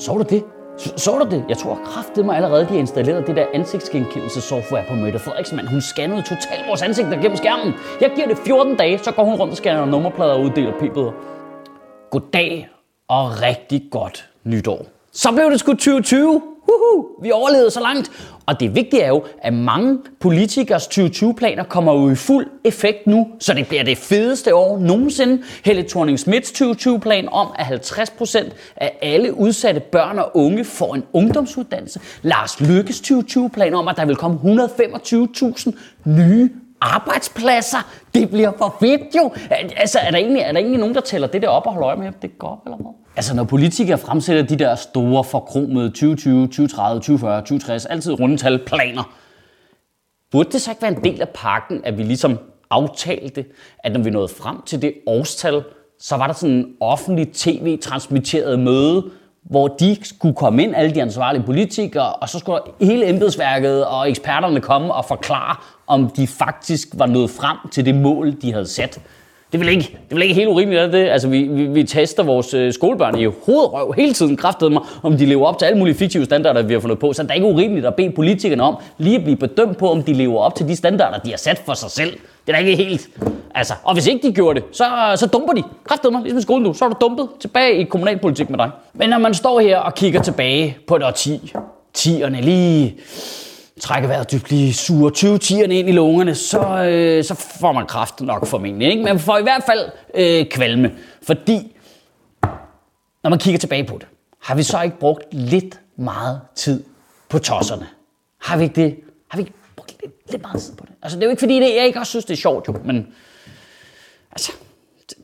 Så du det? Så, så du det? Jeg tror kraftigt mig allerede, de har installeret det der ansigtsgenkendelsessoftware på Mette Frederiksen, mand. Hun scannede totalt vores ansigter gennem skærmen. Jeg giver det 14 dage, så går hun rundt og scanner nummerplader og uddeler p-bøder. Goddag og rigtig godt nytår. Så blev det sgu 2020. Vi overlevede så langt. Og det vigtige er jo, at mange politikers 2020-planer kommer jo i fuld effekt nu, så det bliver det fedeste år nogensinde. Helle thorning Smiths 2020-plan om, at 50% af alle udsatte børn og unge får en ungdomsuddannelse. Lars Lykkes 2020-plan om, at der vil komme 125.000 nye arbejdspladser. Det bliver for fedt jo. Altså, er der, egentlig, er der egentlig nogen, der tæller det der op og holder øje med, at det går eller hvad? Altså, når politikere fremsætter de der store forkromede 2020, 2030, 2040, 2060, altid rundetal planer, burde det så ikke være en del af pakken, at vi ligesom aftalte, at når vi nåede frem til det årstal, så var der sådan en offentlig tv-transmitteret møde, hvor de skulle komme ind, alle de ansvarlige politikere, og så skulle hele embedsværket og eksperterne komme og forklare, om de faktisk var nået frem til det mål, de havde sat. Det vil ikke, det vil ikke helt urimeligt, er det? Altså, vi, vi, vi tester vores øh, skolebørn i hovedrøv hele tiden, kraftede mig, om de lever op til alle mulige fiktive standarder, vi har fundet på. Så det er ikke urimeligt at bede politikerne om lige at blive bedømt på, om de lever op til de standarder, de har sat for sig selv. Det er da ikke helt... Altså, og hvis ikke de gjorde det, så, så dumper de. Kræftede mig, ligesom i skolen nu. Så er du dumpet tilbage i kommunalpolitik med dig. Men når man står her og kigger tilbage på et årti, tierne lige trække vejret dybt, lige suger 20 tierne ind i lungerne, så, øh, så får man kraft nok formentlig. Ikke? Men får i hvert fald øh, kvalme, fordi når man kigger tilbage på det, har vi så ikke brugt lidt meget tid på tosserne? Har vi ikke det? Har vi ikke brugt lidt, lidt meget tid på det? Altså, det er jo ikke fordi, det, jeg ikke også synes, det er sjovt jo, men altså,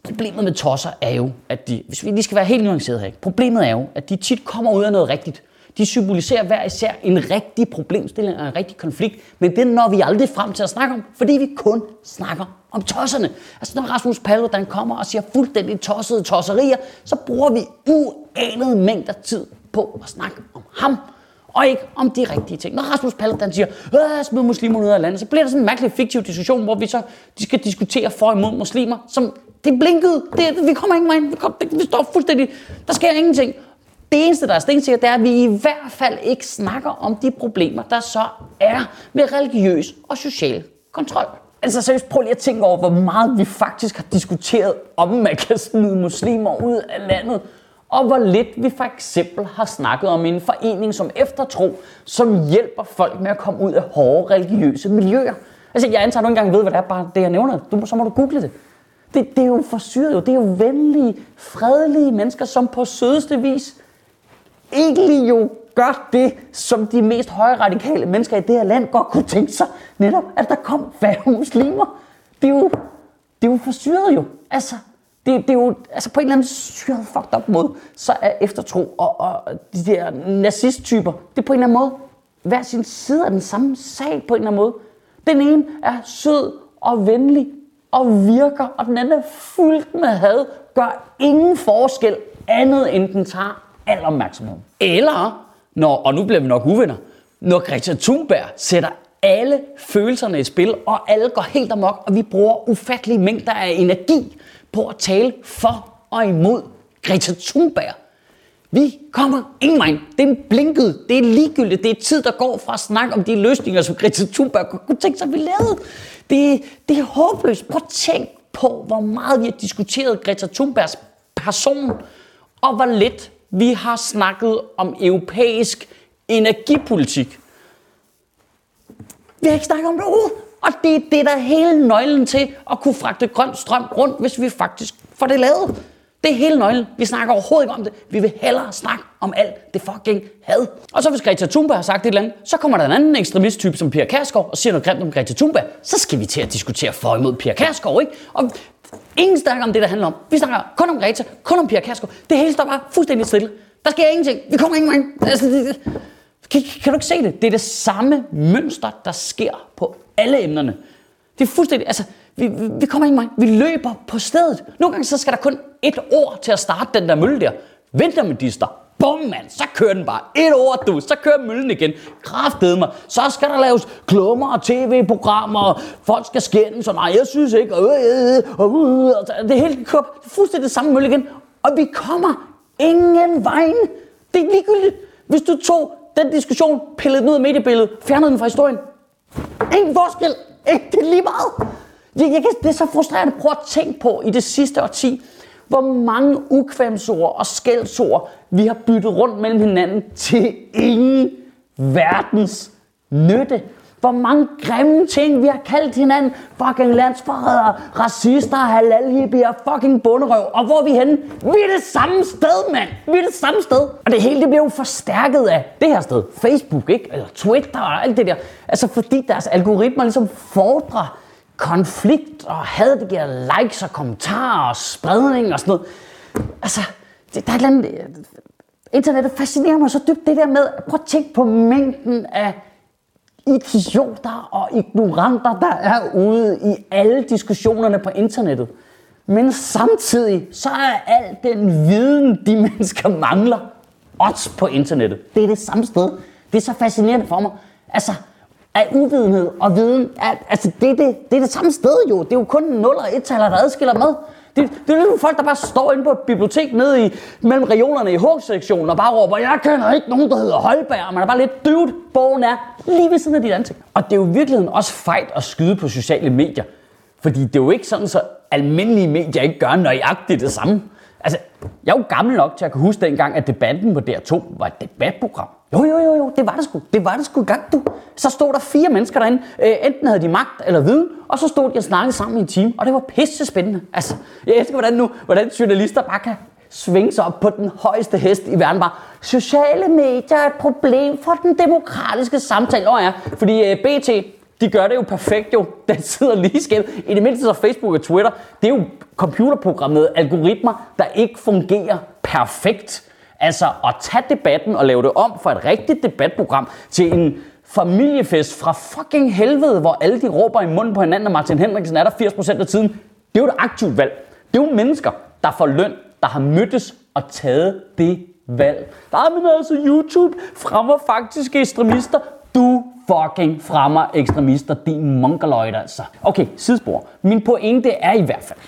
problemet med tosser er jo, at de, hvis vi lige skal være helt nuanceret her, ikke? problemet er jo, at de tit kommer ud af noget rigtigt. De symboliserer hver især en rigtig problemstilling og en rigtig konflikt, men det når vi aldrig frem til at snakke om, fordi vi kun snakker om tosserne. Altså når Rasmus Paludan kommer og siger fuldstændig tossede tosserier, så bruger vi uanede mængder tid på at snakke om ham og ikke om de rigtige ting. Når Rasmus Paludan siger, øh, smid muslimer ud af landet, så bliver der sådan en mærkelig fiktiv diskussion, hvor vi så de skal diskutere for og imod muslimer, som det blinkede, det, vi kommer ikke ind, vi, kom, det, vi står fuldstændig, der sker ingenting. Det eneste, der er stensikker, det er, at vi i hvert fald ikke snakker om de problemer, der så er med religiøs og social kontrol. Altså seriøst, prøv lige at tænke over, hvor meget vi faktisk har diskuteret, om man kan smide muslimer ud af landet. Og hvor lidt vi for eksempel har snakket om en forening som Eftertro, som hjælper folk med at komme ud af hårde religiøse miljøer. Altså jeg antager, at du ikke engang ved, hvad det er, bare det jeg nævner. Du, så må du google det. det. Det er jo forsyret jo. Det er jo venlige, fredelige mennesker, som på sødeste vis egentlig jo gør det, som de mest højradikale mennesker i det her land godt kunne tænke sig. Netop, at der kom færre muslimer. Det er jo, det er jo forsyret jo. Altså, det, det er jo altså på en eller anden syret fucked up måde, så er eftertro og, og de der nazisttyper, det er på en eller anden måde hver sin side af den samme sag på en eller anden måde. Den ene er sød og venlig og virker, og den anden er fyldt med had, gør ingen forskel andet end den tager al opmærksomhed. Eller, når, og nu bliver vi nok uvenner, når Greta Thunberg sætter alle følelserne i spil, og alle går helt amok, og vi bruger ufattelige mængder af energi på at tale for og imod Greta Thunberg. Vi kommer ingen vej. Det er blinket. Det er ligegyldigt. Det er tid, der går fra at snakke om de løsninger, som Greta Thunberg kunne tænke sig, at vi lavede. Det, det er håbløst. Prøv at tænk på, hvor meget vi har diskuteret Greta Thunbergs person, og hvor lidt vi har snakket om europæisk energipolitik. Vi har ikke snakket om det overhovedet. Og det er det, der er hele nøglen til at kunne fragte grøn strøm rundt, hvis vi faktisk får det lavet. Det er hele nøglen. Vi snakker overhovedet ikke om det. Vi vil hellere snakke om alt det fucking had. Og så hvis Greta Thunberg har sagt et eller andet, så kommer der en anden ekstremisttype som Pia Kærsgaard og siger noget grimt om Greta Thunberg. Så skal vi til at diskutere for imod Pia Kærsgaard, ikke? Og ingen snakker om det, der handler om. Vi snakker kun om Greta, kun om Pia Kærsgaard. Det hele står bare fuldstændig stille. Der sker ingenting. Vi kommer ingen vej. Altså, det. Kan, kan du ikke se det? Det er det samme mønster, der sker på alle emnerne. Det er fuldstændig, altså, vi, vi, vi kommer ingen vej. Vi løber på stedet. Nogle gange så skal der kun et ord til at starte den der mølle der. Venter med dister. Bum, mand, så kører den bare. Et ord, du, så kører møllen igen. Kraftede mig. Så skal der laves klummer og tv-programmer, og folk skal skændes, så nej, jeg synes ikke. Øh, øh, øh, øh, øh det hele kører det er fuldstændig det samme mølle igen. Og vi kommer ingen vejen. Det er ligegyldigt. Hvis du tog den diskussion, pillede den ud af mediebilledet, fjernede den fra historien. Ingen forskel. Det er lige meget. Jeg, jeg kan, det er så frustrerende. Prøv at tænke på i det sidste årti, hvor mange ukvemsord og skældsord vi har byttet rundt mellem hinanden til ingen verdens nytte. Hvor mange grimme ting vi har kaldt hinanden. Fucking landsforrædere, racister, halalhippier, fucking bunderøv. Og hvor er vi henne? Vi er det samme sted, mand. Vi er det samme sted. Og det hele det bliver jo forstærket af det her sted. Facebook, ikke? Eller Twitter og alt det der. Altså fordi deres algoritmer ligesom fordrer konflikt og had, det giver likes og kommentarer og spredning og sådan noget. Altså, det, der er et eller andet... Internettet fascinerer mig så dybt, det der med, prøv at tænke på mængden af idioter og ignoranter, der er ude i alle diskussionerne på internettet. Men samtidig, så er al den viden, de mennesker mangler, også på internettet. Det er det samme sted. Det er så fascinerende for mig. Altså, af uvidenhed og viden, at, altså det, det, det er det samme sted jo. Det er jo kun 0 og 1 taler der adskiller med. Det, det er jo folk, der bare står inde på et bibliotek nede i, mellem regionerne i H-sektionen og bare råber, jeg kender ikke nogen, der hedder Holberg. Man er bare lidt dybt. Bogen er lige ved siden af dit ansigt. Og det er jo i virkeligheden også fejt at skyde på sociale medier. Fordi det er jo ikke sådan, så almindelige medier ikke gør nøjagtigt det samme. Altså, jeg er jo gammel nok til at kunne huske dengang, at debatten på DR2 var et debatprogram. Jo, jo, jo, jo, det var det sgu. Det var det sgu gang, du. Så stod der fire mennesker derinde. Øh, enten havde de magt eller viden, og så stod de og snakkede sammen i en time, og det var pisse spændende. Altså, jeg elsker, hvordan, nu, hvordan journalister bare kan svinge sig op på den højeste hest i verden. Bare, sociale medier er et problem for den demokratiske samtale. Åh ja, fordi øh, BT, de gør det jo perfekt jo. Den sidder lige skævt. I det mindste så Facebook og Twitter, det er jo computerprogrammeret algoritmer, der ikke fungerer perfekt. Altså at tage debatten og lave det om for et rigtigt debatprogram til en familiefest fra fucking helvede, hvor alle de råber i munden på hinanden, og Martin Henriksen er der 80% af tiden. Det er jo et aktivt valg. Det er jo mennesker, der får løn, der har mødtes og taget det valg. Der er men altså YouTube fremmer faktisk ekstremister. Du fucking fremmer ekstremister, din mongoloid altså. Okay, sidespor. Min pointe er i hvert fald,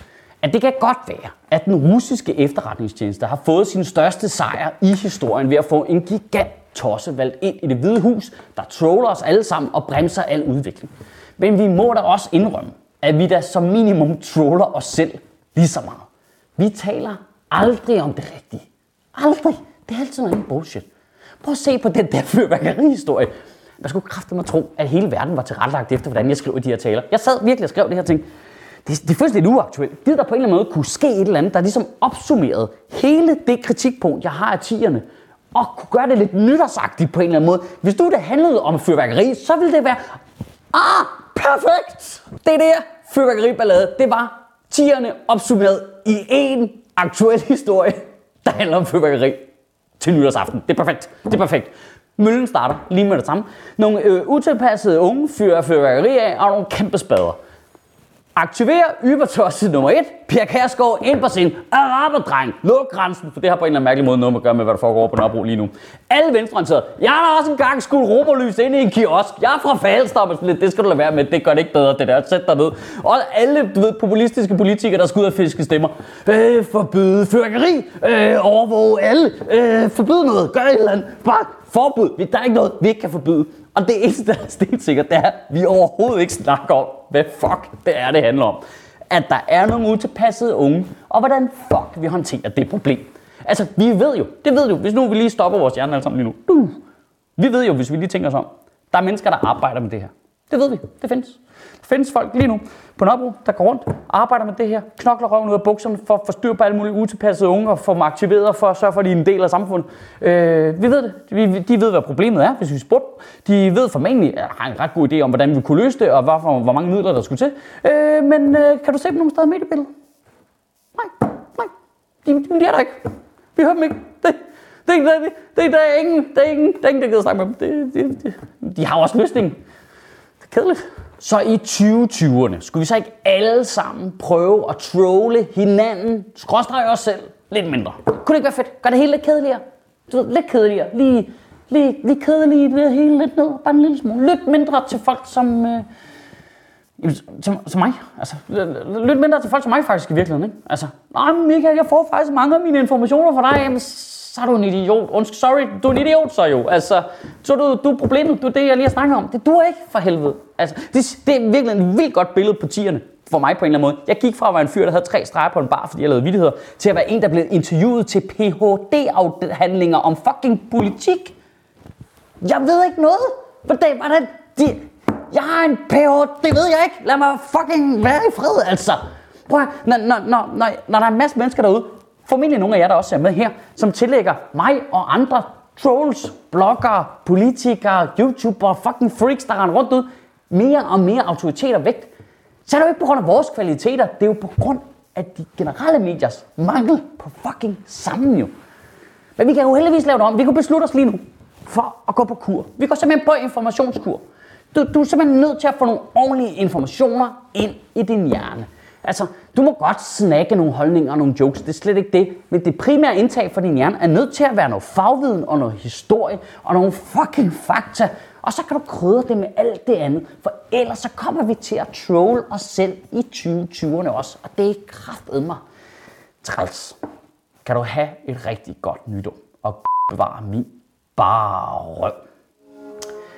at det kan godt være, at den russiske efterretningstjeneste har fået sin største sejr i historien ved at få en gigant tosse valgt ind i det hvide hus, der troller os alle sammen og bremser al udvikling. Men vi må da også indrømme, at vi da som minimum troller os selv lige så meget. Vi taler aldrig om det rigtige. Aldrig. Det er altid noget bullshit. Prøv at se på den der fyrværkerihistorie. Man skulle kræfte mig tro, at hele verden var tilrettelagt efter, hvordan jeg skrev de her taler. Jeg sad virkelig og skrev det her ting. Det, det er fuldstændig uaktuelt. Det der på en eller anden måde kunne ske et eller andet, der ligesom opsummerede hele det kritikpunkt, jeg har af tierne, og kunne gøre det lidt nytårsagtigt på en eller anden måde. Hvis du det handlede om fyrværkeri, så ville det være, ah, perfekt! Det er det fyrværkeriballade, det var tierne opsummeret i en aktuel historie, der handler om fyrværkeri til nytårsaften. Det er perfekt. Det er perfekt. Møllen starter lige med det samme. Nogle øh, utilpassede unge fyrer fyrværkeri af og nogle kæmpe spader. Aktiver ybertosset nummer 1. Pia Kærsgaard ind på sin araberdreng. Luk grænsen, for det har på en eller anden mærkelig måde noget at gøre med, hvad der foregår på Nørrebro lige nu. Alle venstreorienterede. Jeg har også engang skulle romerlys ind i en kiosk. Jeg er fra Falster, men det skal du lade være med. Det gør det ikke bedre, det der. Sæt dig ned. Og alle du ved, populistiske politikere, der skal ud og fiske stemmer. Øh, forbyde fyrkeri. Øh, overvåge alle. Øh, forbyde noget. Gør et eller andet. Bare forbud. Der er ikke noget, vi ikke kan forbyde. Og det eneste, der er stensikkert, det er, at vi overhovedet ikke snakker om, hvad fuck det er, det handler om. At der er nogle utilpassede unge, og hvordan fuck vi håndterer det problem. Altså, vi ved jo, det ved jo, hvis nu vi lige stopper vores hjerne alle sammen lige nu. Uh, vi ved jo, hvis vi lige tænker os om, der er mennesker, der arbejder med det her. Det ved vi, det findes. Der findes folk lige nu på Nørrebro, der går rundt, arbejder med det her, knokler røven ud af bukserne for at få styr på alle mulige utilpassede unge og få dem aktiveret for at sørge for, at de er en del af samfundet. Øh, vi ved det. Vi, de ved, hvad problemet er, hvis vi spurgte. De ved formentlig, at har en ret god idé om, hvordan vi kunne løse det, og hvorfor, hvor mange midler der skulle til. Øh, men øh, kan du se dem nogle steder i mediebilledet? nej, nej. De, de, de er der ikke. Vi hører dem ikke. Det, det, det, det, det, der er ingen, der er ingen, der er ingen, der gider snakke med dem. Det, det, det. De har også løsningen. Kedeligt. Så i 2020'erne skulle vi så ikke alle sammen prøve at trolle hinanden, skråstrege os selv, lidt mindre. Kunne det ikke være fedt? Gør det hele lidt kedeligere? Du ved, lidt kedeligere. Lige, lige, lige kedelige det hele lidt ned. Bare en lille smule. Lidt mindre til folk som... Øh, som, som mig. Altså, lidt mindre til folk som mig faktisk i virkeligheden. Ikke? Altså, nej, Michael, jeg får faktisk mange af mine informationer fra dig. Jamen, så er du en idiot. Undskyld, sorry, du er en idiot så jo. Altså, så du, du er problemet. Du er det, jeg lige har snakket om. Det duer ikke for helvede. Altså, det, det er virkelig et vildt godt billede på tierne for mig på en eller anden måde. Jeg gik fra at være en fyr, der havde tre streger på en bar, fordi jeg lavede vidtigheder, til at være en, der blev interviewet til Ph.D.-afhandlinger om fucking politik. Jeg ved ikke noget. Hvordan, hvordan, de, jeg har en Ph.D., Det ved jeg ikke. Lad mig fucking være i fred, altså. Prøv at, når, når, når, når, når der er en masse mennesker derude, formentlig nogle af jer, der også er med her, som tillægger mig og andre trolls, bloggere, politikere, YouTubere, fucking freaks, der render rundt ud, mere og mere autoritet og vægt, så er det jo ikke på grund af vores kvaliteter, det er jo på grund af de generelle mediers mangel på fucking sammen jo. Men vi kan jo heldigvis lave det om. Vi kunne beslutte os lige nu for at gå på kur. Vi går simpelthen på informationskur. Du, du er simpelthen nødt til at få nogle ordentlige informationer ind i din hjerne. Altså, du må godt snakke nogle holdninger og nogle jokes, det er slet ikke det. Men det primære indtag for din hjerne er nødt til at være noget fagviden og noget historie og nogle fucking fakta. Og så kan du krydre det med alt det andet, for ellers så kommer vi til at troll os selv i 2020'erne også. Og det er kraftedme træls. Kan du have et rigtig godt nytår og bevare min bare røv.